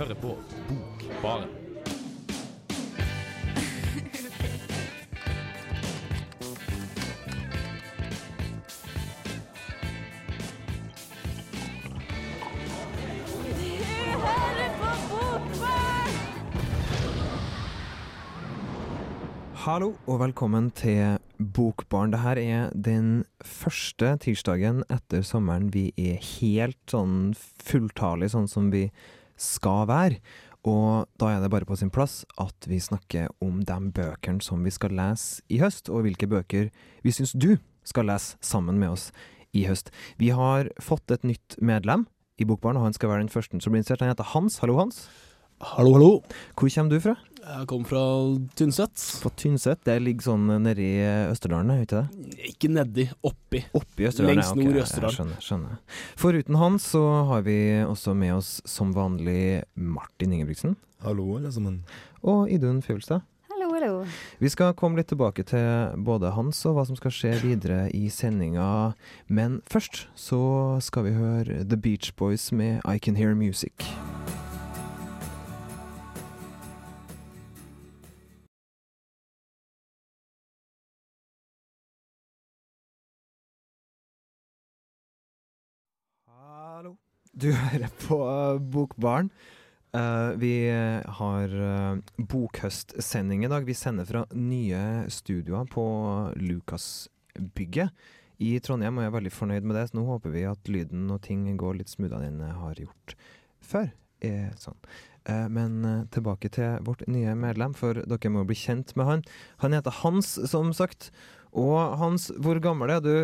hører på Bokbaren. Hallo og velkommen til Bokbarn. Dette er den første tirsdagen etter sommeren vi er helt sånn fulltallig, sånn som vi skal være. Og da er det bare på sin plass at vi snakker om de bøkene som vi skal lese i høst, og hvilke bøker vi syns du skal lese sammen med oss i høst. Vi har fått et nytt medlem i Bokbarn, og han skal være den første som blir interessert. Han heter Hans. Hallo, Hans. Hallo, hallo. Hvor kommer du fra? Jeg kommer fra Tynset. På Tynset. Det ligger sånn nedi Østerdalen, er ikke det? Ikke nedi, oppi. Oppi Østerdalen? Lengst nord i Østerdalen. Skjønner, skjønner. Foruten han så har vi også med oss som vanlig Martin Ingebrigtsen Hallo, alle sammen. og Idun Fjølstad. Hallo, hallo. Vi skal komme litt tilbake til både hans og hva som skal skje videre i sendinga, men først så skal vi høre The Beach Boys med I Can Hear Music. Du hører på uh, Eh, vi har uh, bokhøstsending i dag. Vi sender fra nye studioer på Lukasbygget i Trondheim, og jeg er veldig fornøyd med det. Så nå håper vi at lyden og ting går litt smoothere enn jeg har gjort før. Eh, sånn. Eh, men eh, tilbake til vårt nye medlem, for dere må bli kjent med han. Han heter Hans, som sagt. Og Hans, hvor gammel er du?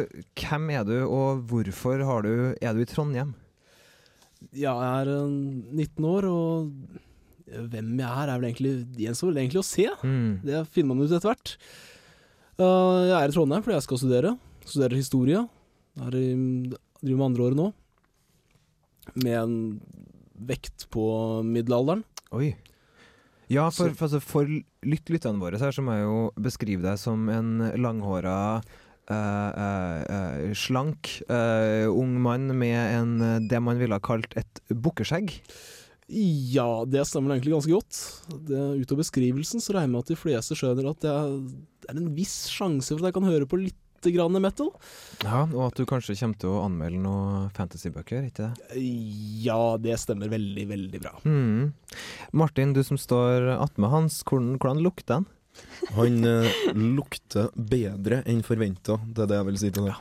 Hvem er du, og hvorfor du, er du i Trondheim? Ja, jeg er eh, 19 år, og hvem jeg er, er vel egentlig gjenstår egentlig å se. Mm. Det finner man ut etter hvert. Uh, jeg er i Trondheim fordi jeg skal studere. Studerer historie. Er i, driver med andre året nå. Med en vekt på middelalderen. Oi. Ja, for, for, altså, for lytt, lytterne våre så her så må jeg jo beskrive deg som en langhåra, uh, uh, eh, slank, eh, ung mann med en, eh, det man ville ha kalt et bukkeskjegg. Ja, det stemmer egentlig ganske godt. Det, utover beskrivelsen så regner jeg med at de fleste skjønner at jeg, det er en viss sjanse for at jeg kan høre på litt grann metal. Ja, Og at du kanskje kommer til å anmelde noen fantasybøker, ikke det? Ja, det stemmer veldig, veldig bra. Mm. Martin, du som står attmed Hans, hvordan, hvordan lukter han? Han eh, lukter bedre enn forventa, det er det jeg vil si til det.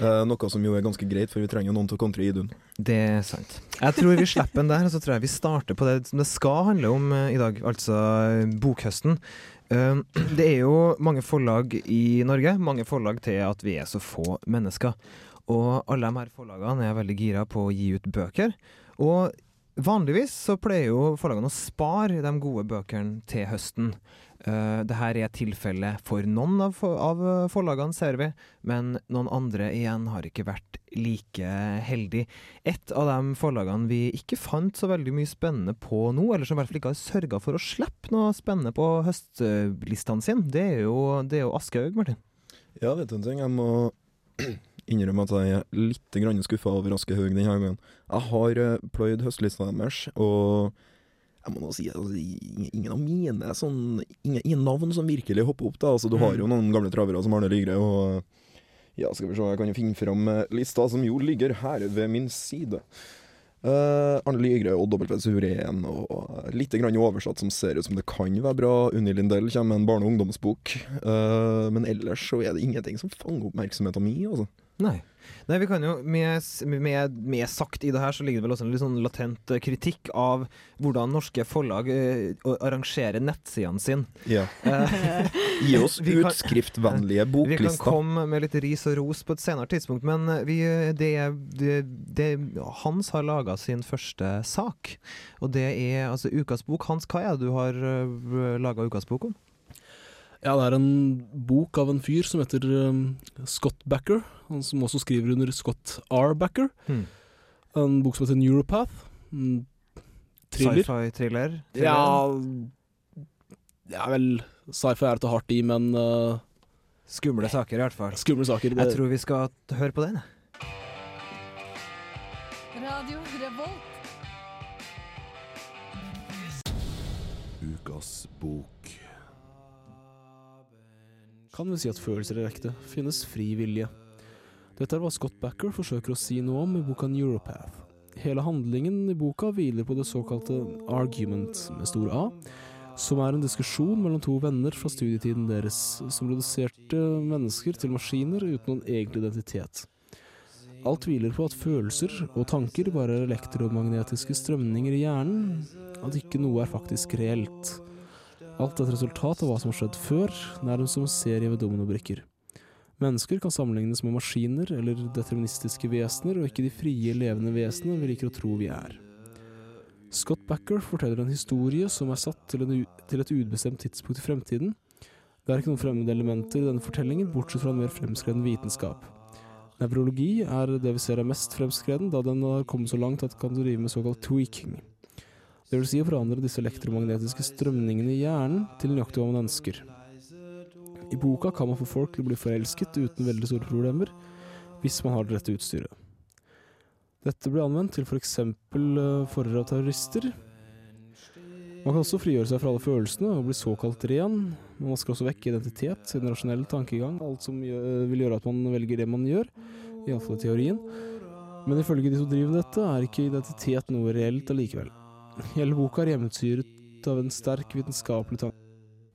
Eh, noe som jo er ganske greit, for vi trenger jo noen til å kontre Idun. Det er sant. Jeg tror vi slipper den der, og så tror jeg vi starter på det som det skal handle om eh, i dag, altså eh, bokhøsten. Uh, det er jo mange forlag i Norge, mange forlag til at vi er så få mennesker. Og alle de her forlagene er veldig gira på å gi ut bøker. Og vanligvis så pleier jo forlagene å spare de gode bøkene til høsten. Uh, det her er tilfellet for noen av, av eh, forlagene, ser vi, men noen andre igjen har ikke vært like heldig. Et av de forlagene vi ikke fant så veldig mye spennende på nå, eller som i hvert fall ikke har sørga for å slippe noe spennende på høstlistene sine, det er jo, det jo Aschehoug, Martin. Ja, vet du en ting? Jeg må innrømme at jeg er litt skuffa over Aschehoug denne gangen. Jeg har uh, pløyd høstlista deres, og jeg må nå si altså, ingen av mine sånn, ingen, ingen navn som virkelig hopper opp. da Altså Du har jo noen gamle travere som Arne Ligre og Ja, skal vi se, jeg kan jo finne fram eh, lista, som jo ligger her ved min side. Uh, Arne Ligre og W. Suren, og litt grann oversatt som ser ut som det kan være bra. Unni Lindell kommer med en barne- og ungdomsbok. Uh, men ellers så er det ingenting som fanger oppmerksomheten min, altså. Nei. Nei, vi kan jo med, med, med sagt i det her, så ligger det vel også en litt sånn latent eh, kritikk av hvordan norske forlag uh, arrangerer nettsidene sine. Ja. Uh, Gi oss utskriftvennlige boklister. vi kan komme med litt ris og ros på et senere tidspunkt, men vi, det, det, det, Hans har laga sin første sak, og det er altså Ukas bok. Hans, hva er det du har uh, laga Ukas bok om? Ja, det er en bok av en fyr som heter um, Scott Backer, han som også skriver under Scott R. Backer. Hmm. En bok som heter Neuropath. En thriller. Sci-fi-thriller? Ja Ja vel, sci-fi er å ta hardt i, men uh, Skumle saker, i hvert fall. skumle saker. Det, Jeg tror vi skal høre på den. jeg. Radio Revolt. Glassbok. Kan vi si at følelser er ekte, finnes fri vilje. Dette er hva Scott Backer forsøker å si noe om i boka Neuropath. Hele handlingen i boka hviler på det såkalte argument med stor A, som er en diskusjon mellom to venner fra studietiden deres, som reduserte mennesker til maskiner uten noen egen identitet. Alt hviler på at følelser og tanker bare er elektromagnetiske strømninger i hjernen, at ikke noe er faktisk reelt. Alt er et resultat av hva som har skjedd før, nærmest som en serie med dominobrikker. Mennesker kan sammenlignes med maskiner eller deterministiske vesener, og ikke de frie, levende vesenene vi liker å tro vi er. Scott Backer forteller en historie som er satt til, en, til et ubestemt tidspunkt i fremtiden. Det er ikke noen fremmede elementer i denne fortellingen, bortsett fra en mer fremskreden vitenskap. Nevrologi er det vi ser er mest fremskreden, da den har kommet så langt at den kan drive med såkalt tweaking. Det vil si å forandre disse elektromagnetiske strømningene i hjernen til nøyaktig hva man ønsker. I boka kan man få folk til å bli forelsket uten veldig store problemer, hvis man har det rette utstyret. Dette ble anvendt til f.eks. For forhør av terrorister. Man kan også frigjøre seg fra alle følelsene og bli såkalt ren. Man vasker også vekk identitet, sin rasjonelle tankegang, alt som vil gjøre at man velger det man gjør, iallfall i teorien. Men ifølge de som driver dette, er ikke identitet noe reelt allikevel. Hele boka er hjemmetyret av en sterk vitenskapelig tanke.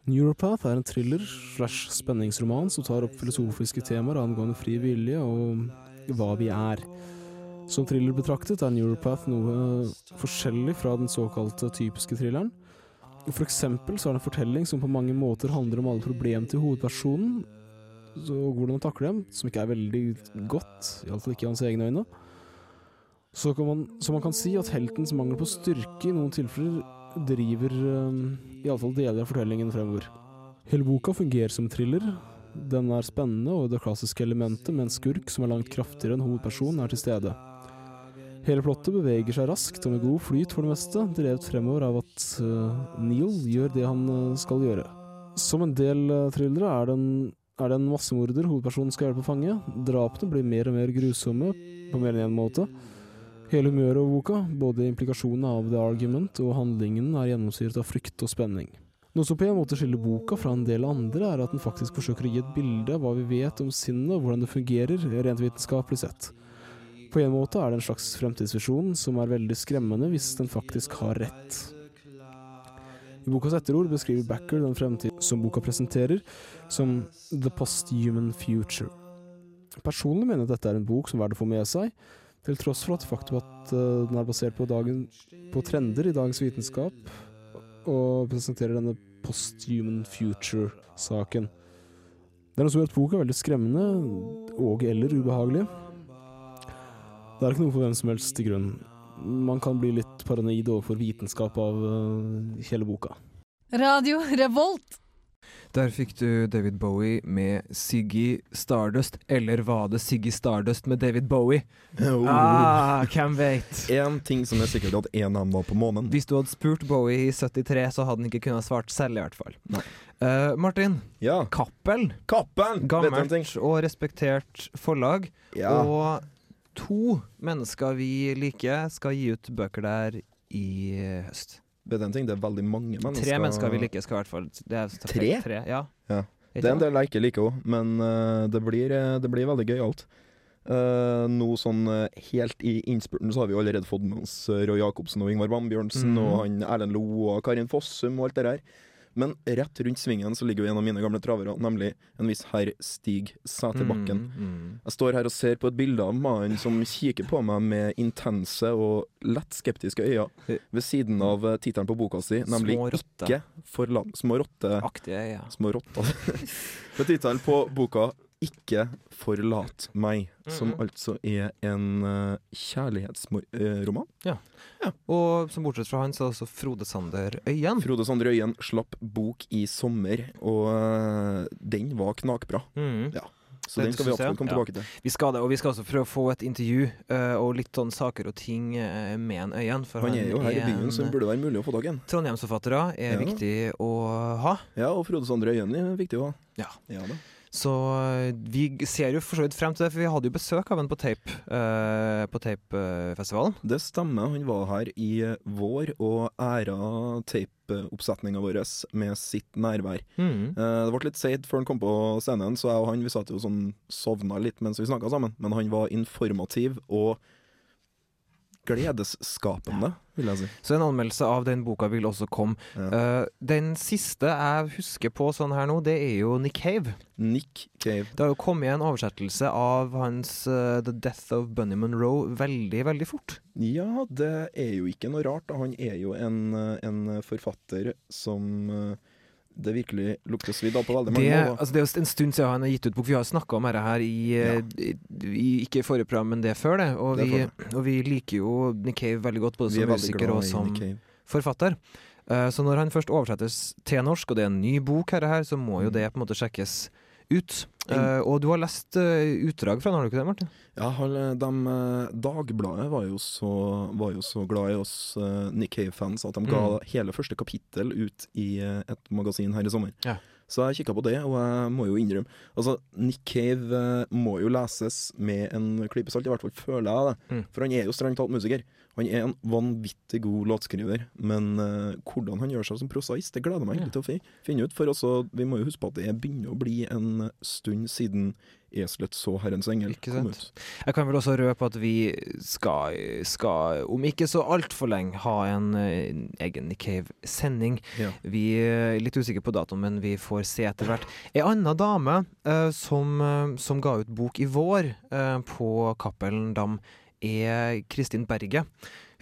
Neuropath er en thriller slash spenningsroman som tar opp filosofiske temaer angående fri vilje og hva vi er. Som thriller betraktet er Neuropath noe forskjellig fra den såkalte typiske thrilleren. For eksempel så er det en fortelling som på mange måter handler om alle problemene til hovedpersonen, og hvordan han takler dem, som ikke er veldig godt, iallfall ikke i hans egne øyne. Så, man, så man kan si at heltens mangel på styrke i noen tilfeller driver um, iallfall deler av fortellingen fremover. Hele boka fungerer som thriller. Den er spennende, og det klassiske elementet med en skurk som er langt kraftigere enn hovedpersonen, er til stede. Hele plottet beveger seg raskt og med god flyt for det meste, drevet fremover av at uh, Neil gjør det han uh, skal gjøre. Som en del uh, thrillere er, det en- er det en massemorder hovedpersonen skal hjelpe å fange. Drapene blir mer og mer grusomme på mer enn én måte. Hele humøret over boka, både implikasjonene av the argument og handlingen, er gjennomsyret av frykt og spenning. Noe som på en måte skiller boka fra en del andre, er at den faktisk forsøker å gi et bilde av hva vi vet om sinnet og hvordan det fungerer, rent vitenskapelig sett. På en måte er det en slags fremtidsvisjon som er veldig skremmende hvis den faktisk har rett. I bokas etterord beskriver Backer den fremtid som boka presenterer, som the posthuman future. Personlig mener jeg at dette er en bok som er verdt å få med seg, til tross for at faktum at eh, den er basert på, dagen, på trender i dagens vitenskap, og presenterer denne post-human future-saken. Det er noe som gjør at boka er veldig skremmende og eller ubehagelig. Det er ikke noe for hvem som helst til grunn. Man kan bli litt paranoid overfor vitenskap av eh, hele boka. Radio Revolt. Der fikk du David Bowie med Siggy Stardust, eller var det Siggy Stardust med David Bowie? Oh. Ah, hvem vet? En ting som er sikkert, at en av dem var på månen. Hvis du hadde spurt Bowie i 73, så hadde han ikke kunnet svart selv, i hvert fall. Eh, Martin, Ja. Kappel. Ting? Gammelt og respektert forlag. Ja. Og to mennesker vi liker, skal gi ut bøker der i høst. Vet den ting? Det er veldig mange mennesker Tre mennesker vi liker, skal i hvert fall det Tre? Tre, ja. Ja. Det er en del jeg ikke liker òg, men uh, det, blir, eh, det blir veldig gøyalt. Uh, nå sånn uh, helt i innspurten så har vi allerede fått med oss eh, Roy Jacobsen og Ingvar Bambjørnsen mm. og han Erlend Lo og Karin Fossum og alt det der. Men rett rundt svingen så ligger jo en av mine gamle travere, nemlig en viss herr Stig Sæterbakken. Mm, mm. Jeg står her og ser på et bilde av mannen som kikker på meg med intense og lett skeptiske øyne, ved siden av eh, tittelen på boka si, nemlig Små rotte. 'Ikke forlat Små rotte... Aktige, ja. Små rotter. Med tittelen på boka 'Ikke forlat meg', som Mhm. altså er en uh, kjærlighetsroman. Og som bortsett fra han, så er også Frode Sander Øyen. Frode Sander Øyen slapp bok i sommer, og uh, den var knakbra. Mm. Ja. Så Det den skal vi absolutt komme Ja. tilbake til. Vi skal det, og vi skal også prøve å få et intervju uh, og litt sånn saker og ting uh, med en Øyen. For Han er jo her i byen, en- så det burde være mulig å få tak i ham. Trondheimsforfattere er Ja. viktig å ha. Ja, og Frode Sander Øyen er viktig å ha. Ja. ja da. Så eh, vi ser jo for så vidt frem til det, for vi hadde jo besøk av en på tape eh, på Tapefestivalen. Det stemmer, han var her i vår og æra tapeoppsetninga vår med sitt nærvær. Mm. Eh, Det ble litt seigt før han kom på scenen, så jeg og han vi satt jo sånn sovna litt mens vi snakka sammen. Men han var informativ og gledesskapende, vil jeg si. Så en anmeldelse av den boka vil også komme. Ja. Uh, den siste jeg husker på sånn her nå, det er jo Nick Cave. Nick Cave. Det har jo kommet en oversettelse av hans uh, The Death of Bunny Monroe veldig, veldig fort. Ja, det er jo ikke noe rart. da. Han er jo en, eh, en forfatter som eh, det virkelig lukter svidd av på veldig mange Det, måter. altså det er jo en stund siden han har gitt ut bok. Vi har snakka om dette her i, ja. i, i Ikke i forrige program, men det før det. Og, Det vi, og vi liker jo Nick Cave veldig godt, både som musiker og som forfatter. Uh, så når han først oversettes til norsk, og det er en ny bok, her, her, så må jo Mm. det på en måte sjekkes ut. Uh, og du har lest uh, utdrag fra den, har du ikke det, Martin? Ja, de, eh, Dagbladet var jo, så, var jo så glad i oss uh, Nick Cave-fans at de ga Mm. hele første kapittel ut i et magasin her i sommer. Ja. Så jeg kikka på det, og jeg må jo innrømme Altså, Nick Cave eh, må jo leses med en klype salt, i hvert fall føler jeg det. Mm. For han er jo strengt talt musiker. Han er en vanvittig god låtskriver, men uh, hvordan han gjør seg som prosaist, det gleder jeg meg egentlig til å finne ut. For også, vi må jo huske på at det begynner å bli en stund siden Eselet så Herrens engel kom ut. Jeg kan vel også røpe at vi skal, skal om ikke så altfor lenge, ha en egen Nick Cave-sending. Ja. Vi er litt usikre på datoen, men vi får se etter hvert. Ei anna dame eh, som, eh, som ga ut bok i vår eh, på Cappelen Dam, er Kristin Berge.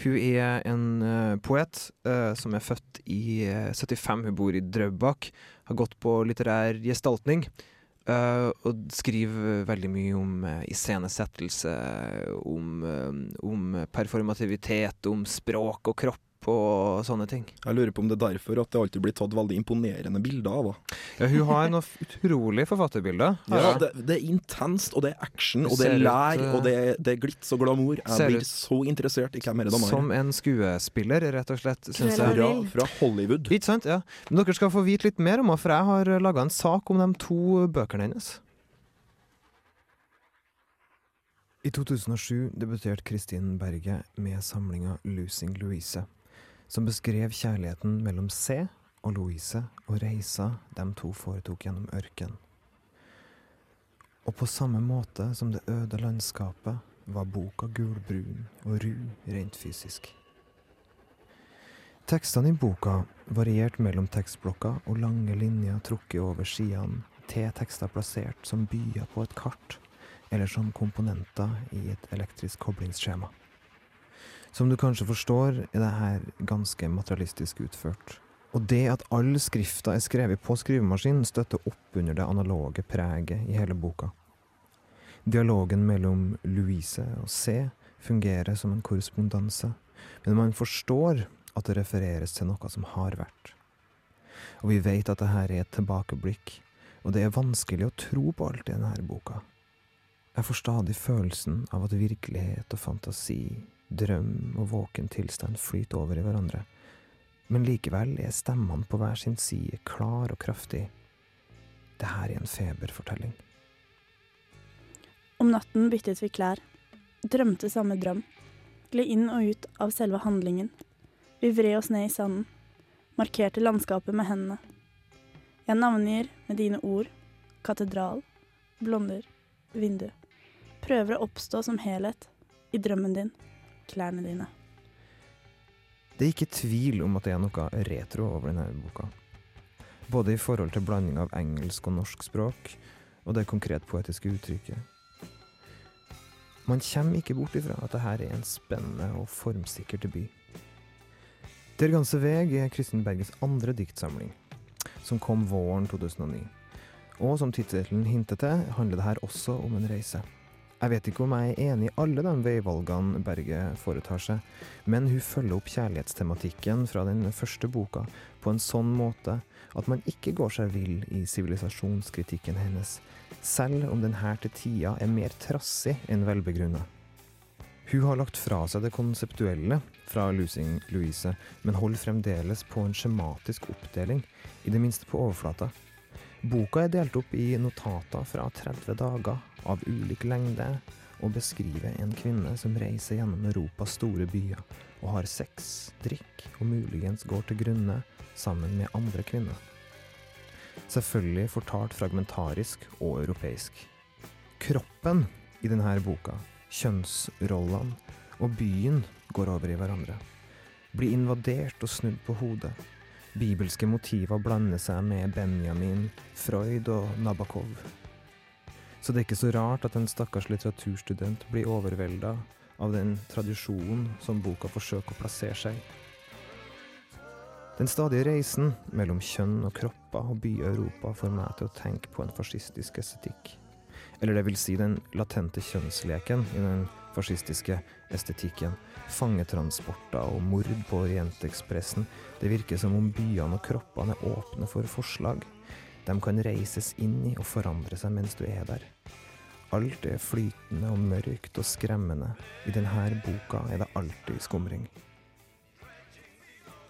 Hun er en uh, poet uh, som er født i uh, 75. Hun bor i Drøbak. Har gått på litterær gestaltning. Eh, og skriver veldig mye om uh, iscenesettelse, om, um, om performativitet, om språk og kropp og sånne ting. Jeg lurer på om det er derfor at det alltid blir tatt veldig imponerende bilder av henne. Ja, hun har noen utrolig forfatterbilder. Ja, det, det er intenst, og det er action, og det er lær, ut, og det er, det er glitz og glamour. Jeg blir så interessert i hvem er det de har. Som en skuespiller, rett og slett. Synes jeg. Fra, fra Hollywood. Ikke sant? Ja. Men dere skal få vite litt mer om henne, for jeg har laga en sak om de to bøkene hennes. I 2007 debuterte Kristin Berge med samlinga 'Losing Louise', som beskrev kjærligheten mellom C og Louise og reisa de to foretok gjennom ørken. Og på samme måte som det øde landskapet var boka gulbrun og ru rent fysisk. Tekstene i boka varierte mellom tekstblokka og lange linjer trukket over sidene til tekster plassert som byer på et kart, eller som komponenter i et elektrisk koblingsskjema. Som du kanskje forstår, er det her ganske materialistisk utført. Og det at all skrifta er skrevet på skrivemaskin, støtter opp under det analoge preget i hele boka. Dialogen mellom Louise og C fungerer som en korrespondanse, men man forstår at det refereres til noe som har vært. Og vi vet at dette er et tilbakeblikk, og det er vanskelig å tro på alt i denne boka. Jeg får stadig følelsen av at virkelighet og fantasi, drøm og våken tilstand flyter over i hverandre, men likevel er stemmene på hver sin side klar og kraftig. Det her er en feberfortelling. Om natten byttet vi klær. Drømte samme drøm. Gled inn og ut av selve handlingen. Vi vred oss ned i sanden. Markerte landskapet med hendene. Jeg navngir med dine ord katedral, blonder, vindu. Prøver å oppstå som helhet. I drømmen din. Klærne dine. Det er ikke tvil om at det er noe retro over denne boka. Både i forhold til blanding av engelsk og norsk språk, og det konkret poetiske uttrykket. Man kommer ikke bort ifra at dette er en spennende og formsikker debut. Der ganse veg er Kristin Berges andre diktsamling, som kom våren 2009. Og som tittelen hinter til, handler det her også om en reise. Jeg vet ikke om jeg er enig i alle de veivalgene Berge foretar seg, men hun følger opp kjærlighetstematikken fra den første boka på en sånn måte at man ikke går seg vill i sivilisasjonskritikken hennes, selv om den her til tida er mer trassig enn velbegrunna. Hun har lagt fra seg det konseptuelle fra Losing Louise, men holder fremdeles på en skjematisk oppdeling, i det minste på overflata. Boka er delt opp i notater fra 30 dager av ulik lengde, og beskriver en kvinne som reiser gjennom Europas store byer og har sex, drikk og muligens går til grunne sammen med andre kvinner. Selvfølgelig fortalt fragmentarisk og europeisk. Kroppen i denne boka, kjønnsrollene og byen går over i hverandre. Blir invadert og snudd på hodet. Bibelske motiver blander seg med Benjamin, Freud og Nabokov. Så det er ikke så rart at en stakkars litteraturstudent blir overvelda av den tradisjonen som boka forsøker å plassere seg. Den stadige reisen mellom kjønn og kropper og i Europa får meg til å tenke på en fascistisk estetikk. Eller det vil si den latente kjønnsleken i den fascistiske estetikken. Fangetransporter og mord på Orientekspressen. Det virker som om byene og kroppene er åpne for forslag. De kan reises inn i og forandre seg mens du er der. Alt er flytende og mørkt og skremmende. I denne boka er det alltid skumring.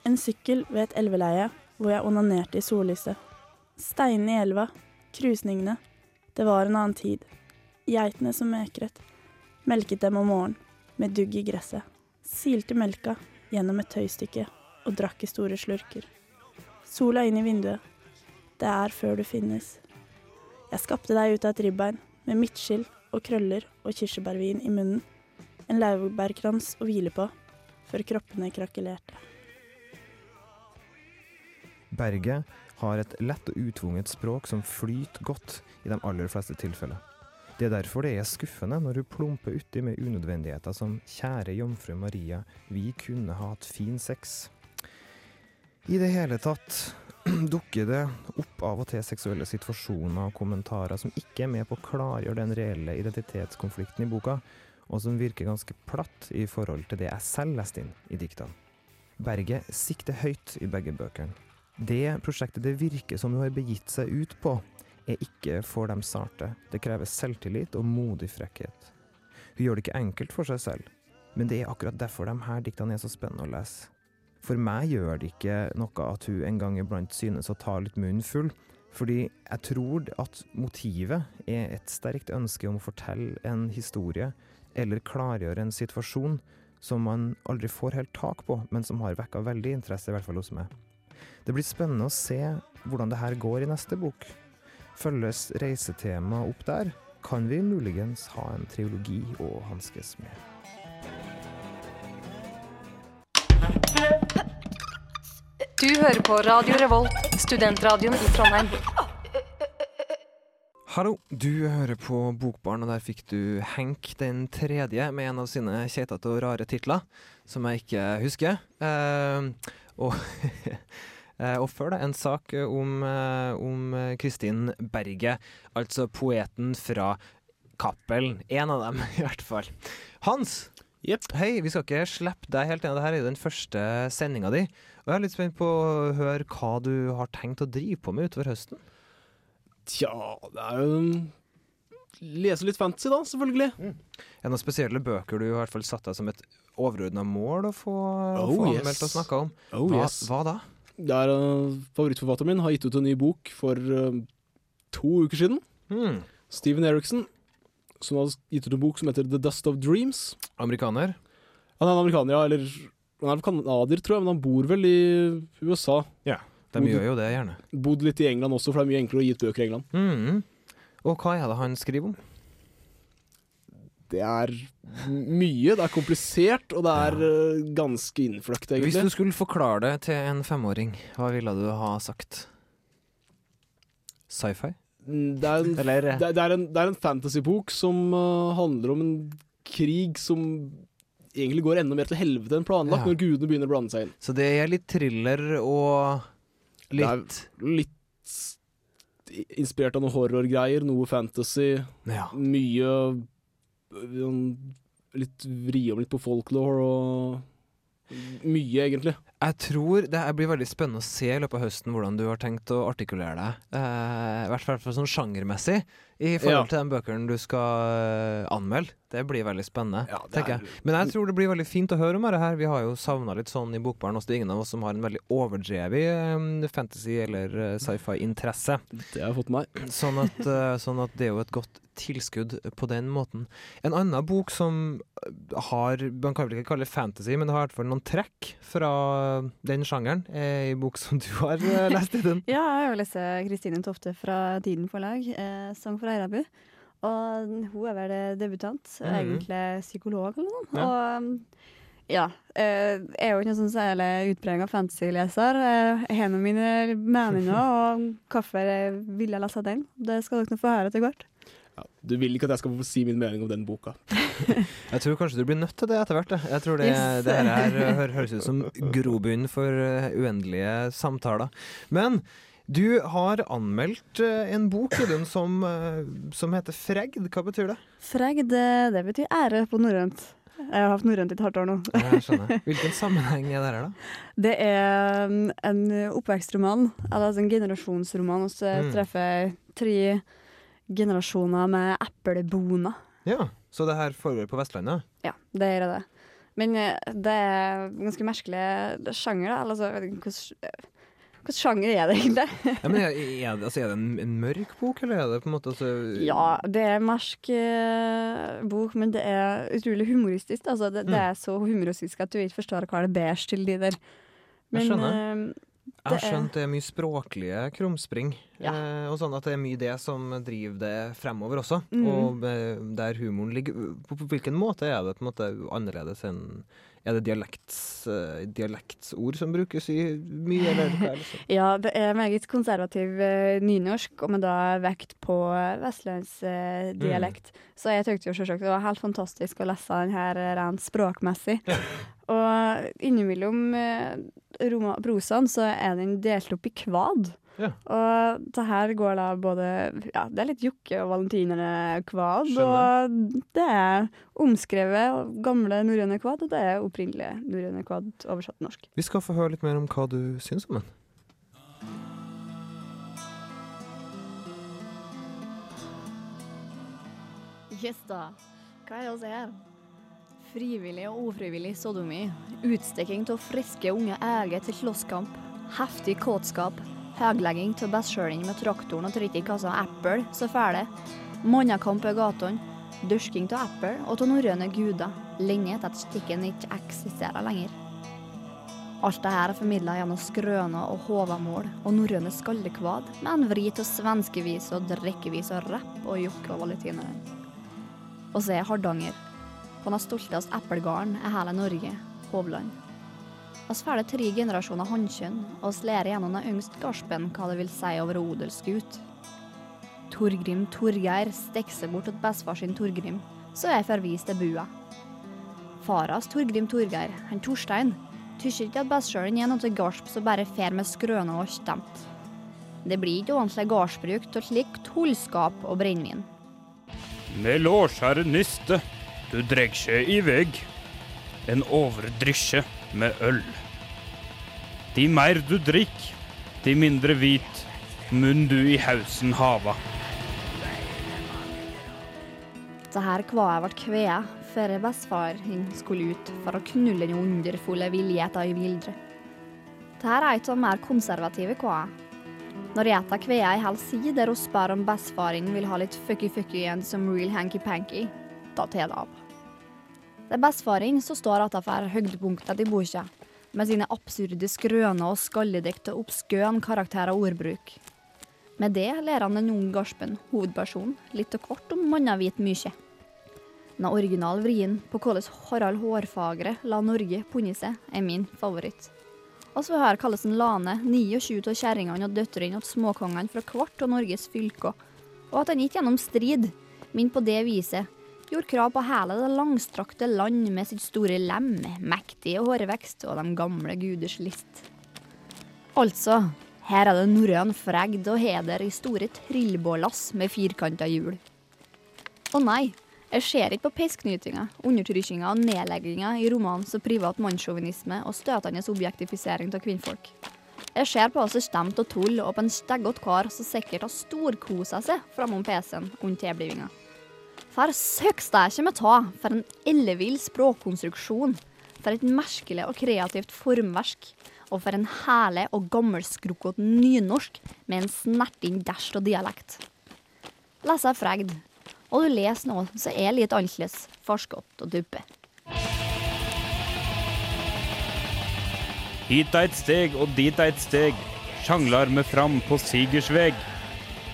En sykkel ved et elveleie hvor jeg onanerte i sollyset. Steinene i elva, krusningene. Det var en annen tid. Geitene som mekret. Melket dem om morgenen, med dugg i gresset. Silte melka gjennom et tøystykke og drakk i store slurker. Sola inn i vinduet. Det er før du finnes. Jeg skapte deg ut av et ribbein, med midtskill og krøller og kirsebærvin i munnen. En laurbærkrans å hvile på, før kroppene krakelerte. Berget har et lett og utvunget språk som flyter godt i de aller fleste tilfeller. Det er derfor det er skuffende når hun plumper uti med unødvendigheter som 'Kjære jomfru Maria, vi kunne ha hatt fin sex'. I det hele tatt dukker det opp av og til seksuelle situasjoner og kommentarer som ikke er med på å klargjøre den reelle identitetskonflikten i boka, og som virker ganske platt i forhold til det jeg selv leste inn i diktene. Berget sikter høyt i begge bøkene. Det prosjektet det virker som hun har begitt seg ut på, er ikke for dem sarte. Det krever selvtillit og modig frekkhet. Hun gjør det ikke enkelt for seg selv, men det er akkurat derfor de her diktene er så spennende å lese. For meg gjør det ikke noe at hun en gang iblant synes å ta litt munnen full, fordi jeg tror at motivet er et sterkt ønske om å fortelle en historie, eller klargjøre en situasjon som man aldri får helt tak på, men som har vekka veldig interesse, i hvert fall hos meg. Det blir spennende å se hvordan det her går i neste bok. Følges reisetemaet opp der, kan vi muligens ha en triologi å hanskes med. Du hører på Radio Revolt, studentradioen i Trondheim. Hallo, du hører på Bokbarn, og der fikk du Henk den tredje med en av sine keitete og rare titler, som jeg ikke husker. Uh, og, og før det, en sak om, eh, om Kristin Berget, altså poeten fra Cappelen. En av dem, i hvert fall. Hans! Yep. Hei, vi skal ikke slippe deg helt ennå. Dette er jo den første sendinga di. Og jeg er litt spent på å høre hva du har tenkt å drive på med utover høsten. Tja, det er jo Lese litt fantasy, da, selvfølgelig. Er det noen spesielle bøker du i hvert fall satt deg som et overordna mål å få, Oh, få yes. anmeldt og snakka om? Oh, hva, yes. hva da? Det er uh, Favorittforfatteren min har gitt ut en ny bok for uh, to uker siden. Mm. Steven Eriksen, som har gitt ut en bok som heter The Dust of Dreams. Amerikaner? Han er en amerikaner, ja, eller Han er canadier, tror jeg, men han bor vel i USA. De Bod, gjør jo det, gjerne. Bodd litt i England også, for det er mye enklere å gi ut bøker i England. Mm. Og hva er det han skriver om? Det er mye, det er komplisert, og det er uh, ganske innfløkt, Hvis du skulle forklare det til en femåring, hva ville du ha sagt? Sci-fi? Mm, Det er en, Eller det, er en, det er en fantasybok som uh, handler om en krig som egentlig går enda mer til helvete enn planlagt, Ja. når gudene begynner å blande seg inn. Så det er litt thriller og litt Litt inspirert av noe horrorgreier, noe fantasy, Ja. mye Litt vri om litt på folklore og Mye, egentlig. Jeg tror det blir veldig spennende å se i løpet av høsten hvordan du har tenkt å artikulere deg. Eh, I hvert fall sånn sjangermessig i forhold Ja. til den bøkene du skal eh, anmelde. Det blir veldig spennende, Ja, tenker er- jeg. Men jeg tror det blir veldig fint å høre om dette her. Vi har jo savna litt sånn i Bokbaren også. Det er ingen av oss som har en veldig overdrevet eh, fantasy- eller sci-fi-interesse. Det har jeg fått meg. Sånn at, sånn at det er jo et godt tilskudd på den måten. En annen bok som har Man kan vel ikke kalle det fantasy, men det har i hvert fall noen trekk fra den sjangeren. Er en bok som du har eh, lest i den. Ja, jeg har lest Kristine Tofte fra Tiden forlag, eh, 'Sang for Eirabu'. Og hun er vel debutant, Mhm. egentlig psykolog eller noe. Ja. Og ja. eh, Jeg er jo ikke noen sånn særlig utprega fantasy-leser. Hendene Jeg mine meninger og hvorfor jeg ville lese den. Det skal dere få høre etter hvert. Ja, du vil ikke at jeg skal få si min mening om den boka. Jeg tror kanskje du blir nødt til det etter hvert. jeg. Jeg tror det, Yes. det her er, eh, hø- høres ut som grobunnen for eh, uendelige samtaler. Men du har anmeldt eh, en bok i den som, som heter Fregd. Hva betyr det? Fregd, det, det betyr ære på norrønt. Jeg har hatt norrønt i et halvt år nå. Jeg skjønner. Hvilken sammenheng er det her, da? Det er um, en oppvekstroman, eller altså en generasjonsroman. Og så Mm. treffer jeg tre generasjoner med epleboner. Ja, Så det her foregår på Vestlandet? Ja, det gjør det. Men eh, det er ganske merkelig sjanger, da. Altså, hvordan Hvilken sjanger er det egentlig? Ja, men er, er, det, altså, er det en, en mørk bok, eller er det på en måte altså, Ja, det er en mørk eh, bok, men det er utrolig humoristisk. Altså, det, det Mm. er så humoristisk at du ikke forstår hva det bærer til de der. Jeg skjønner. eh, Jeg har skjønt det er mye språklige krumspring, Ja. eh, og sånn at det er mye det som driver det fremover også. Mm. Og eh, der humoren ligger på hvilken måte er det på en måte annerledes enn Er det dialekts, eh, dialektsord som brukes i mye, eller hva er det? sånn? Ja, det er meget konservativ eh, nynorsk, og med da vekt på vestlandsdialekt. Mm. Så jeg tenkte jo selvsagt det var helt fantastisk å lese den her eh, rent språkmessig. og innimellom eh, prosaen så er den delt opp i kvad. Ja. Og det her går da både Ja, det er litt Jokke og Valentinerne-kvad, og det er omskrevet gamle norrøne kvad, og det er opprinnelige norrøne kvad oversatt til norsk. Vi skal få høre litt mer om hva du syns om den. Yes da. Hva er det vi her? Frivillig og ufrivillig sodomi. Utstikking av friske unge eier til slåsskamp. Heftig kåtskap. Høglegging av bestkjøring med traktoren og tritt i kassa eple, så fæle. Mannekamp i gatene. Dørsking av eple og av norrøne guder. Lenge etter at stikken ikke eksisterer lenger. Alt dette er formidla gjennom skrøner og hovamål og norrøne skallekvad, med en vri til svenskevis og drikkevis og rapp og jokke og valentinere. Og så er Hardanger. På den stolteste eplegården er hele Norge, Hovland. Vi det tre generasjoner håndkjønn, og oss lærer gjennom den yngste garspen hva det vil si å være odelsgutt. Torgrim Torgeir stikker seg bort til bestefar sin Torgrim, så jeg får vist til bua. Faras Torgrim Torgeir, han Torstein, tykker ikke at bestkjølen er noe garsp som bare fer med skrøna og stemt. Det blir ikke ordentlig gardsbruk av slikt tullskap og brennevin. Med lårskjære niste, du dregsje i vegg. En overdrysje med øl. De mer du drikk, de mindre hvit munn du i hausen hava. Så her kvaet ble kvea før bestefar skulle ut for å knulle den underfulle viljeta i vildre. her er et av mer konservative kvaet. Når gjeta kvea i hel side der hun spør om bestefaren vil ha litt fucky-fucky igjen som real hanky-panky, da tar det av. Det er bestefaren som står atafor høydepunktet i boka, med sine absurde skrøner og skalledikt og obskøn karakter og ordbruk. Med det lærer han den unge garspen, hovedpersonen, litt og kort om mannavit mykje. Den originale vrien på hvordan Harald Hårfagre la Norge punne seg, er min favoritt. Og så her kalles den Lane 29 av kjerringene og døtrene til småkongene fra hvert av Norges fylker, og at han gikk gjennom strid, men på det viset, gjorde krav på hele det langstrakte land med sitt store lem, mektige hårvekst og de gamle guders list. Altså, her er det norrøn fregd og heder i store trillbårlass med firkanta hjul. Å nei, Jeg ser ikke på pesknytinga, undertrykkinga og nedlegginga i romans og privat mannssjåvinisme og støtende objektifisering av kvinnfolk. Jeg ser på oss stemt og tull og på en steggete kar som sikkert har storkosa seg framom PC-en under tilblivinga. For søks det ikke med ta, for en ellevill språkkonstruksjon, for et merkelig og kreativt formverk, og for en herlig og gammelskrukket nynorsk med en snerting dæsj og dialekt. Leser er fregd, og du leser noe som er litt annerledes, forskott og duppe. Hit er et steg og dit er et steg, sjanglar me fram på Sigersveg.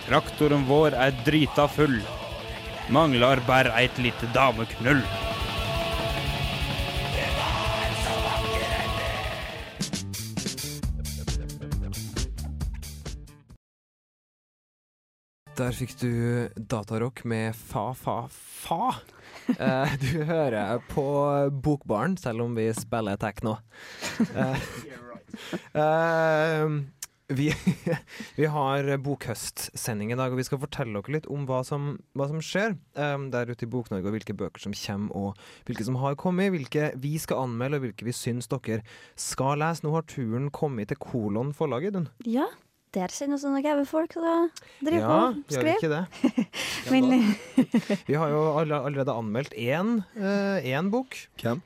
Traktoren vår er drita full, manglar bare eit lite dameknull. Der fikk du datarock med fa, fa, fa. Eh, du hører på Bokbaren, selv om vi spiller tekno. Eh, eh, vi, vi har bokhøstsending i dag, og vi skal fortelle dere litt om hva som, hva som skjer um, der ute i Bok-Norge, og hvilke bøker som kommer, og hvilke som har kommet, hvilke vi skal anmelde, og hvilke vi syns dere skal lese. Nå har turen kommet til Kolon forlag, Idun. Ja, der kjenner vi noen gæve folk som driver Ja, på og gjør vi ikke det? Men Vi har jo allerede anmeldt én, uh, én bok. Hvem?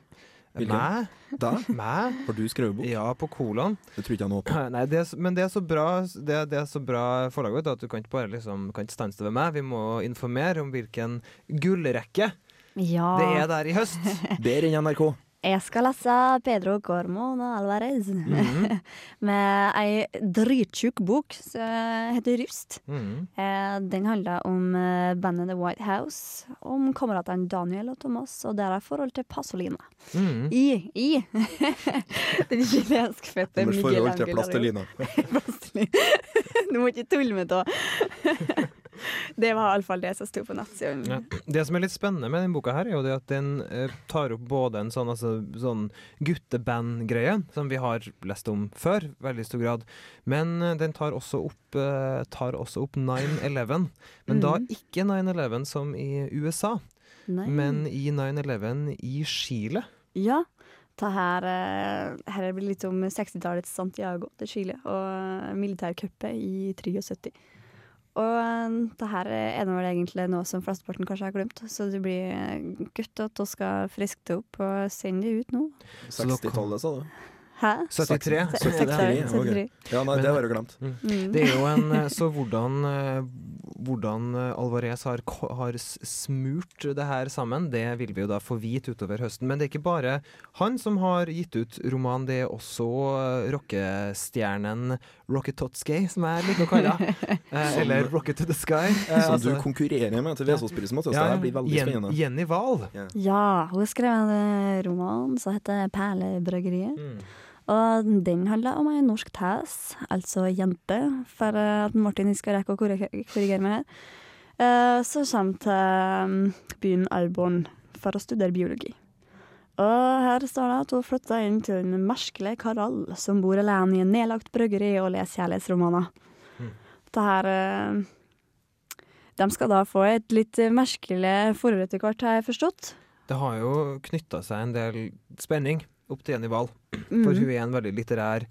Hvilken? da? Deg? Meg. Har du skrevet bok? Ja, på kolon. Det tror ikke jeg noe på. Nei, det er, men det er så bra Det, det er så bra forlaget vet at du kan ikke bare liksom Kan ikke stanse det ved meg. Vi må informere om hvilken gullrekke ja, det er der i høst. Bedre enn NRK. Jeg skal lese Pedro Gormona Alvarez Mhm. med ei drittjukk bok som heter Rust. Mm -hmm. Den handler om eh, bandet The White House, om kameratene Daniel og Thomas og deres forhold til Pasolina. Mhm. I, i den chilenskfødte Miguel forhold til Angel plastelina. Plastelina. Du må ikke tulle med det. Det var iallfall det som sto på nettsiden. Ja. Det som er litt spennende med denne boka, her er jo det at den eh, tar opp både en sånn, altså, sånn gutteband-greie, som vi har lest om før, veldig stor grad, men eh, den tar også opp, eh, tar også opp 9-11. Men da Mhm. ikke 9-11 som i USA, Nei. men i 9-11 i Chile. Ja. Det her, her er det litt om 60-tallets Santiago til Chile og militærcupet i 73. Og eh, det her er nå vel egentlig noe som flesteparten kanskje har glemt, så det blir eh, godt at vi skal friske det opp og sende det ut nå. Så da kom- 60-tallet, sa du? Hæ? 73. Se- så er det. 73, 73. ok. Ja, nei, det var jo glemt. Mm. Det er jo en eh, Så hvordan, eh, hvordan eh, Alvarez har, har smurt det her sammen, det vil vi jo da få vite utover høsten. Men det er ikke bare han som har gitt ut roman, det er også rockestjernen Rocket Totskey, som jeg liker å kalle henne. Eh, eller Rocket to the Sky. Eh, Som du altså- konkurrerer med til Vesaasprisen, Mathias. Ja, Det her blir veldig Jen- spennende. Jenny Wahl. Ja, hun skrev en roman som heter Perlebryggeriet. Mm. Og den handler om ei norsk tæs, altså jente, for eh, at Martin ikke skal rekke å korrigere meg her, Så som kommer til mm, byen Alborn for å studere biologi. Og her står det at hun flytta inn til en merkelig Karall, som bor alene i en nedlagt bryggeri og leser kjærlighetsromaner. Mm. Det her eh, De skal da få et litt merkelig forhold etter hvert, har jeg forstått. Det har jo knytta seg en del spenning opp til Jenny Wahl. For Mhm. hun er en veldig litterær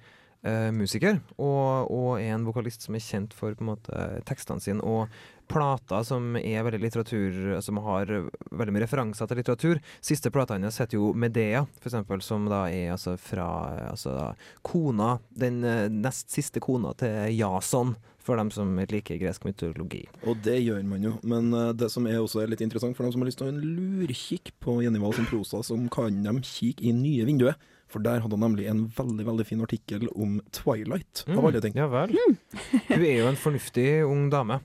uh, musiker, og, og er en vokalist som er kjent for måte tekstene sine, og plater som er veldig litteratur, som har veldig mye referanser til litteratur. Siste plata hennes heter jo Medea, for eksempel, som da er altså fra altså kona, den eh, nest siste kona til Jason, for dem som liker gresk mytologi. Og det gjør man jo, men eh, det som er også er litt interessant for dem som har lyst til å ha en lurkikk på Jenny Wahl sin prosa, som kan dem kikke i nye vinduet. For der hadde han nemlig en veldig veldig fin artikkel om Twilight, Mm. av alle ting. Ja vel. Hun er jo en fornuftig ung dame.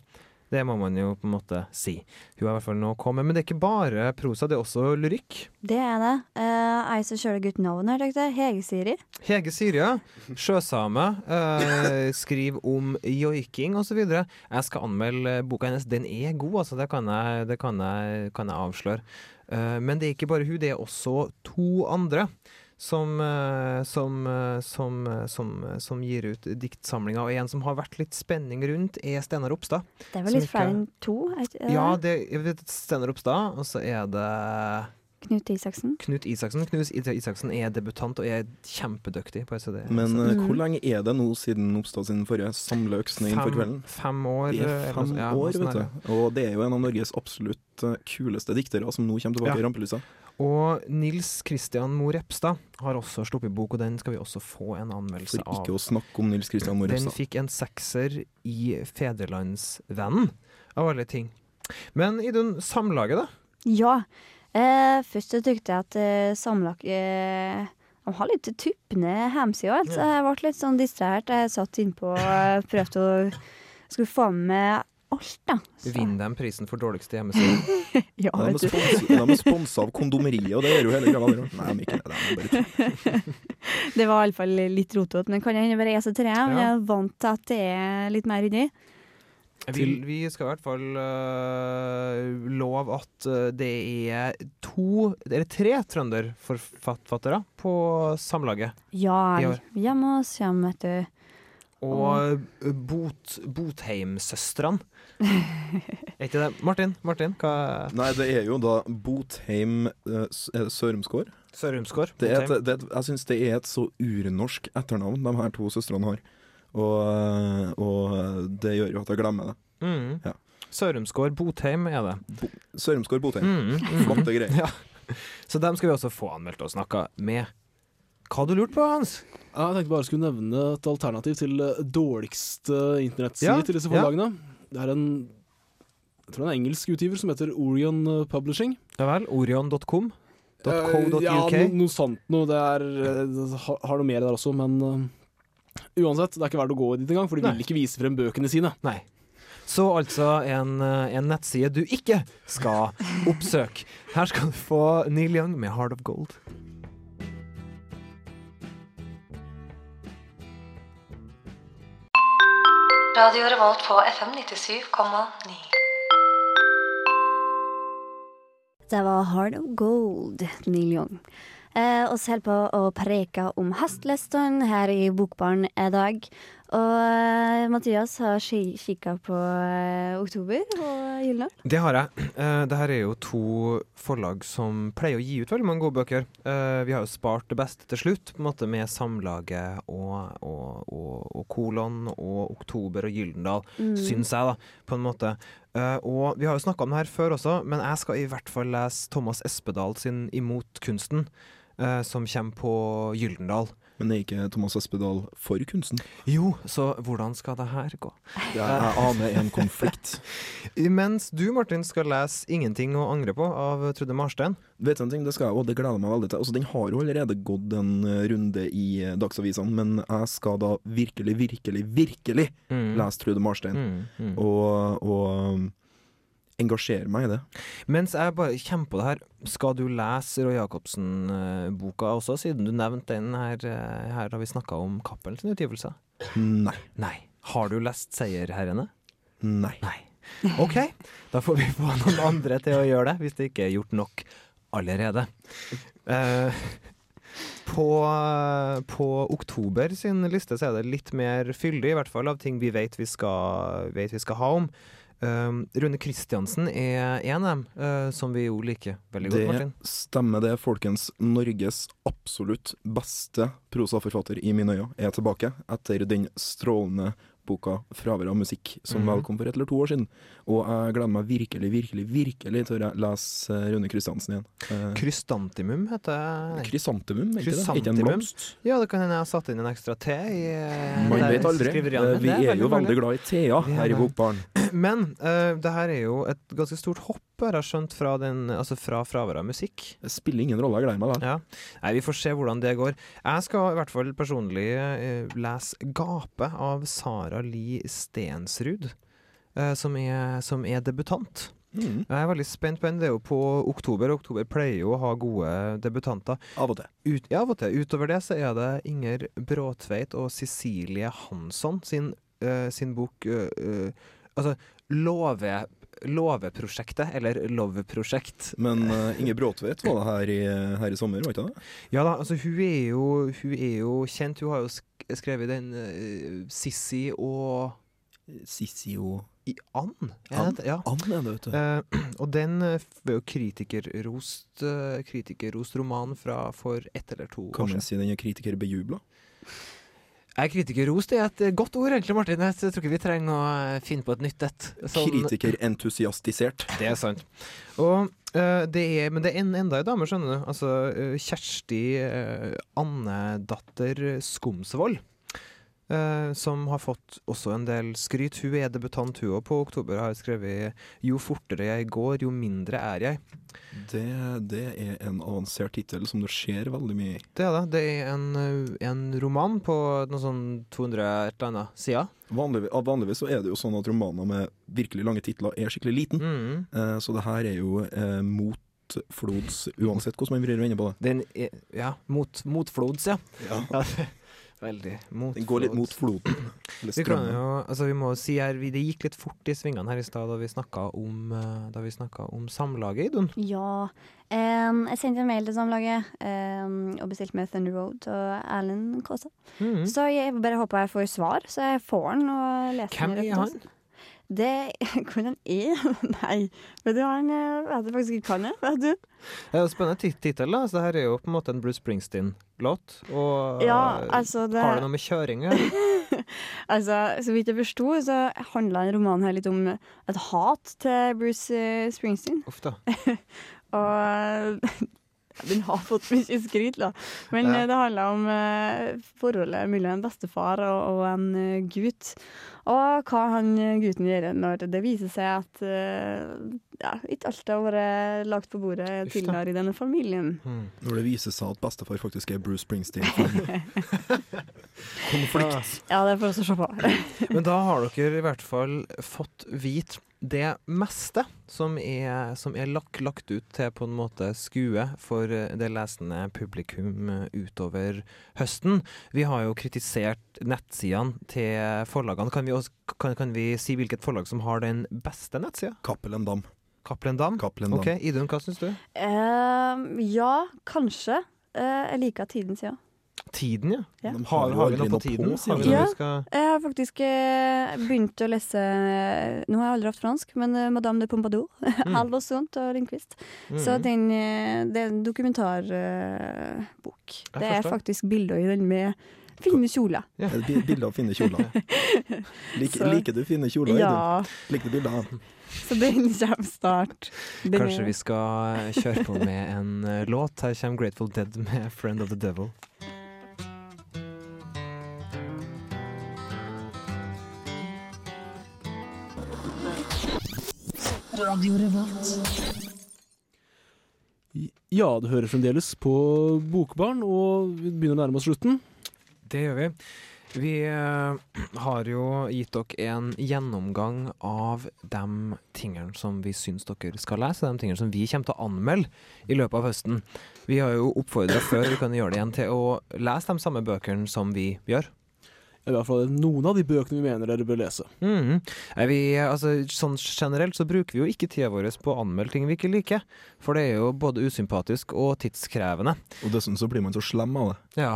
Det må man jo på en måte si. Hun har i hvert fall nå kommet. Men det er ikke bare prosa, det er også lyrikk. Det er det. Uh, ei som kjører gutt navn her, tenkte jeg. Hege Siri. Hege Sirja, sjøsame, Uh, skriver om joiking osv. Jeg skal anmelde boka hennes. Den er god, altså. Det kan jeg, det kan jeg, kan jeg avsløre. Uh, men det er ikke bare hun, det er også to andre som, eh, som, eh, som, eh, som, som gir ut diktsamlinger. Og en som har vært litt spenning rundt, er Steinar Ropstad. Det er vel litt flere enn to? Ja, det? er Steinar Ropstad, og så er det Knut Isaksen. Knut Isaksen. Knut Isaksen er debutant og er kjempedyktig på SED. Men uh, hvor lenge er det nå siden Oppstad sin forrige samleøksning for kvelden? fem år. Det er fem noe. Ja, år, vet du. Og det er jo en av Norges absolutt kuleste diktere som nå kommer tilbake Ja. i rampelyset. Og Nils Christian Mo Repstad har også sluppet bok, og den skal vi også få en anmeldelse av. ikke å snakke om Nils Christian Den fikk en sekser i Federlandsvennen, av alle ting. Men Idun, Samlaget, da? Ja. Eh, først så tykte jeg at eh, Samlag eh, De har litt tuppende hjemmeside og alt, så jeg ble litt sånn distrahert. Jeg satt innpå og prøvde å skulle få med alt, da. Så- Vinner de prisen for dårligste hjemmeside? Ja, De vet du. de er sponsa av Kondomeriet, og det gjør jo hele greia. Nei, de er ikke det. De er bare. Det var iallfall litt rotete, men kan hende bare jeg som tre. Ja. jeg er vant til at det er litt mer ryddig. Vi, vi skal i hvert fall uh, love at øh, det er to, eller tre trønderforfattere på Samlaget. Ja, I år. hjemme hos hjem, vet du. Og øh, Bot, Botheim-søstrene. Er ikke det? Martin, Martin, hva Nei, det er jo da Botheim eh, S- er Sørumsgård. Sørumsgård? Det er et, Botheim. det er et, jeg syns det er et så urnorsk etternavn de her to søstrene har. Og, eh, og det gjør jo at jeg glemmer det. Mm. Ja. Sørumsgård, Botheim er det. Sørumsgård Botheim. Mm, mm. Flotte greier. Ja. Så dem skal vi også få anmeldt og snakka med. Hva har du lurt på, Hans? Jeg tenkte bare skulle nevne et alternativ til eh, dårligste internettside Ja, til disse ja. forlagene. Det er en jeg tror det er en engelsk utgiver som heter Orion eh, Publishing. Ja vel. Orion.com. .co.uk? Ja, no, noe sant noe. Det er, eh, det har, noe mer der også, men uh, uansett, det er ikke verdt å gå dit engang, for de Nei. vil ikke vise frem bøkene sine. Nei. Så altså en, eh, en nettside du ikke skal oppsøke. Her skal du få Neil Young med 'Heart of Gold'. Radio Revolt på FM 97,9. Det var Heart of Gold, Neil Young. Eh, oss holder på å preke om hestlestene her i Bokbaren i dag. Og eh, Mathias har ki- kikka på eh, Oktober og Gyldendal. Det har jeg. Uh, det her er jo to forlag som pleier å gi ut veldig mange gode bøker. Uh, vi har jo spart det beste til slutt, på en måte med Samlaget og, og, og, og Kolon og Oktober og Gyldendal, Mm. syns jeg, da, på en måte. Uh, og vi har jo snakka om det her før også, men jeg skal i hvert fall lese Thomas Espedal sin Imot kunsten, eh, som kommer på Gyldendal. Men er ikke Thomas Espedal for kunsten? Jo, så hvordan skal det her gå? Jeg, jeg aner en konflikt. Mens du, Martin, skal lese 'Ingenting å angre på' av Trude Marstein. Vet du en ting, det skal jeg, og det gleder jeg meg veldig til. Altså, den har jo allerede gått en eh, runde i eh, Dagsavisene, men jeg skal da virkelig, virkelig, virkelig Mm. lese Trude Marstein. Mm, mm. Og, og um, engasjere meg i det. Mens jeg bare kommer på det her, skal du lese Roy Jacobsen-boka også, siden du nevnte den her? eh, Her har vi snakka om Cappelens utgivelse. Nei. Nei. Har du lest 'Seierherrene'? Nei. Nei. OK, da får vi få noen andre til å gjøre det, hvis det ikke er gjort nok allerede. Eh, på, på oktober sin liste så er det litt mer fyldig, i hvert fall av ting vi vet vi skal, vet vi skal ha om. Um, Rune Kristiansen er en av dem uh, som vi jo liker veldig godt, Det Martin. stemmer det, folkens. Norges absolutt beste prosaforfatter i mine øyne er tilbake etter den strålende boka 'Fravær av musikk', som Mhm. vel kom for et eller to år siden. Og jeg gleder meg virkelig, virkelig, virkelig til å lese Rune Kristiansen igjen. Eh, Krystantimum heter det. Krysantemum, er ikke det? Ikke en blomst? Ja, det kan hende jeg har satt inn en ekstra T i eh, Man vet aldri. Eh, Vi er jo veldig glad i Thea er her i. Bokbaren. Men uh, det her er jo et ganske stort hopp, har skjønt, fra, den, altså fra fraværet av musikk. Det spiller ingen rolle, jeg gleder meg da. Ja. Nei, vi får se hvordan det går. Jeg skal i hvert fall personlig uh, lese 'Gape' av Sara Li Stensrud, uh, som, er, som er debutant. Mm. Jeg er veldig spent på den. Det er jo på oktober. og Oktober pleier jo å ha gode debutanter. Av og til. Ut, ja, av og til. Utover det så er det Inger Bråtveit og Cecilie Hansson sin, uh, sin bok uh, uh, Altså låve, Låveprosjektet, eller Love-prosjekt. Men uh, Inge Bråtvedt var det her i, her i sommer, var ikke det? Ja da, altså hun er jo, hun er jo kjent. Hun har jo skrevet den uh, Sissy og Sissi og i And? And? Ja. And er det, vet du. Uh, og den var jo kritikerrost, uh, kritikerrost roman fra for ett eller to Kan år man si den er kritikerbejubla? Jeg er kritikerrost, det er et eh, godt ord egentlig, Martin. Jeg tror ikke vi trenger å eh, finne på et nytt et. Sånn- Kritikerentusiastisert. Det er sant. Og uh, det er, men det er en, enda ei dame, skjønner du. Altså uh, Kjersti uh, Annedatter Skomsvold. Eh, som har fått også en del skryt. Hun er debutant, hun òg, på oktober. Har skrevet 'Jo fortere jeg går, jo mindre er jeg'. Det, det er en avansert tittel som det skjer veldig mye i. Det er det. Det er en, en roman på noe sånn 200 et eller annet sider. Vanligvis, vanligvis så er det jo sånn at romaner med virkelig lange titler er skikkelig liten. Mm. Eh, så det her er jo eh, mot flods, uansett hvordan man vrir og vender på det. Den ja, mot, motflods, ja. Ja. Veldig. Mot Den går litt mot floden. Eller Vi, kan jo, altså vi må si her, vi, Det gikk litt fort i svingene her i stad da vi snakka om, eh, om Samlaget, Idun. Ja. Um, jeg sendte en mail til Samlaget um, og bestilte med Thunder Road og Erlend Kaasa. Mhm. Så jeg bare håper jeg får svar, så jeg får den og leser Hvem den. Hvem er han? Det Hvordan er? Nei, vet du han eh, vet jeg faktisk ikke han er, vet du? Det er jo spennende tit- tittel. da. Så det her er jo på en måte en Bruce Springsteen-låt. Og Ja, eh, altså det har det noe med kjøring å gjøre? Altså, så vidt jeg forsto, så handla romanen her litt om et hat til Bruce eh, Springsteen. Uff da. Og den har fått mye skryt, da. Men Ja. eh, det handler om eh, forholdet mellom en bestefar og, og en eh, gutt. Og hva han gutten gjør når det viser seg at ja, ikke alt har vært lagt på bordet tidligere i denne familien. Mm. Når det viser seg at bestefar faktisk er Bruce Springsteen. Konflikt. Ja, det får vi også se på. Men da har dere i hvert fall fått vite det meste som er, som er lagt, lagt ut til på en måte skue for eh, det lesende publikum eh, utover høsten. Vi har jo kritisert nettsidene til forlagene. Kan vi, også, kan, kan vi si hvilket forlag som har den beste nettsida? Cappelen Dam. Cappelen Dam? Kappelen Dam. Ok, Idun, hva syns du? Uh, ja, kanskje. Uh, jeg liker tiden, sier Tiden, ja. Ja. De Har, har vi noe på tiden? På, Har vi noe Ja. vi skal Jeg har faktisk eh, begynt å lese Nå har jeg aldri hatt fransk, men eh, Madame de Pompadour. Mm. Alvor Sunt og Lindqvist. Så Mhm. den, eh, det er en dokumentarbok. Jeg det er faktisk bilder i den med fine kjoler. Ja. Bilder bilde av fine kjoler. Lik, liker du fine kjoler? Ja. Ja, Liker du bilder? så den kommer snart. Den Kanskje er- vi skal kjøre på med en eh, låt. Her kommer Grateful Dead med 'Friend of the Devil'. Ja, du hører fremdeles på Bokbarn, og vi begynner å nærme oss slutten. Det gjør vi. Vi eh, har jo gitt dere en gjennomgang av de tingene som vi syns dere skal lese, de tingene som vi kommer til å anmelde i løpet av høsten. Vi har jo oppfordra før, vi kan gjøre det igjen, til å lese de samme bøkene som vi gjør. I hvert fall noen av de bøkene vi mener dere bør lese. Mm. Er vi, altså, sånn generelt så bruker vi jo ikke tida vår på å anmelde ting vi ikke liker, for det er jo både usympatisk og tidskrevende. Og dessuten så blir man så slem av det. Ja.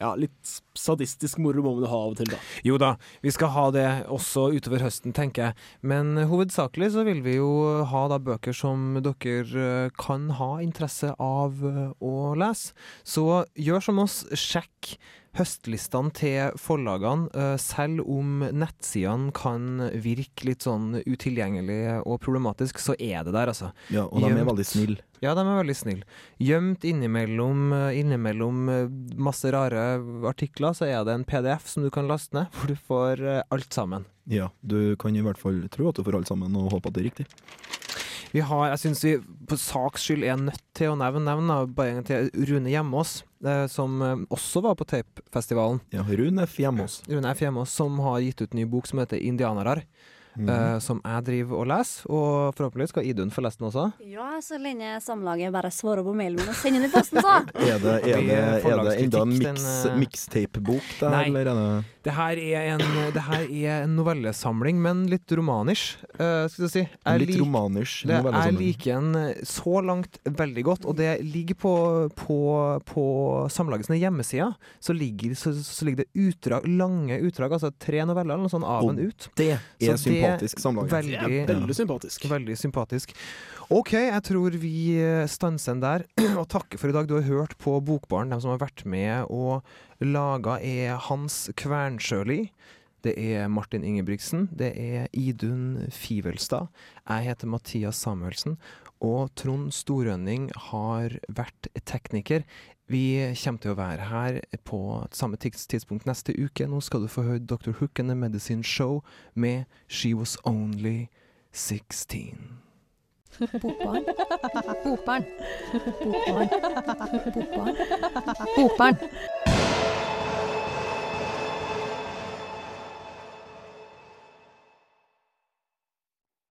Ja, litt sadistisk moro må man ha av og til, da. Jo da, vi skal ha det også utover høsten, tenker jeg. Men hovedsakelig så vil vi jo ha da bøker som dere eh, kan ha interesse av eh, å lese. Så gjør som oss, sjekk høstlistene til forlagene, eh, selv om nettsidene kan virke litt sånn utilgjengelig og problematisk, så er det der, altså. Ja, og de er veldig snille. Ja, de er veldig snille. Gjemt innimellom, eh, innimellom eh, masse rare artikler, så er det en PDF som du kan laste ned, hvor du får eh, alt sammen. Ja, du kan i hvert fall tro at du får alt sammen, og håpe at det er riktig. Vi har, jeg syns vi på saks skyld er nødt til å nevne, nevne bare en til Rune Hjemås, eh, som eh, også var på Tapefestivalen. Ja, Rune F. Hjemås. Rune F. Hjemås, som har gitt ut en ny bok som heter 'Indianere'. Eh, som jeg driver og leser. Og forhåpentligvis skal Idun få lest den også. Ja, så lenge samlaget bare svarer på mailen min og sender den i posten, så. Er det, er det, er det enda en mix, eh, mixtape-bok, det Nei. her, eller er det Det her er en, det her er en novellesamling, men litt romanisk, uh, skal jeg si. Jeg litt lik- romanisk det, jeg liker den eh, så langt veldig godt, og det ligger på, på, på Samlaget sine hjemmesider. Så ligger, så, så ligger det utdrag, lange utdrag, altså tre noveller eller noe sånt av Og en ut. Det Så er sympatisk samlag. Veldig, veldig sympatisk. veldig sympatisk. OK, jeg tror vi stanser den der, og takker for i dag. Du har hørt på Bokbaren. De som har vært med og laga, er Hans Kvernsjøli. Det er Martin Ingebrigtsen. Det er Idun Fivelstad. Jeg heter Mathias Samuelsen. Og Trond Storønning har vært tekniker. Vi kommer til å være her på samme tidspunkt neste uke. Nå skal du få høre Dr. Hook and the Medicine Show med She Was Only 16. Bokbarn. Bokbarn. Bokbarn. Bokbarn. Bokbarn.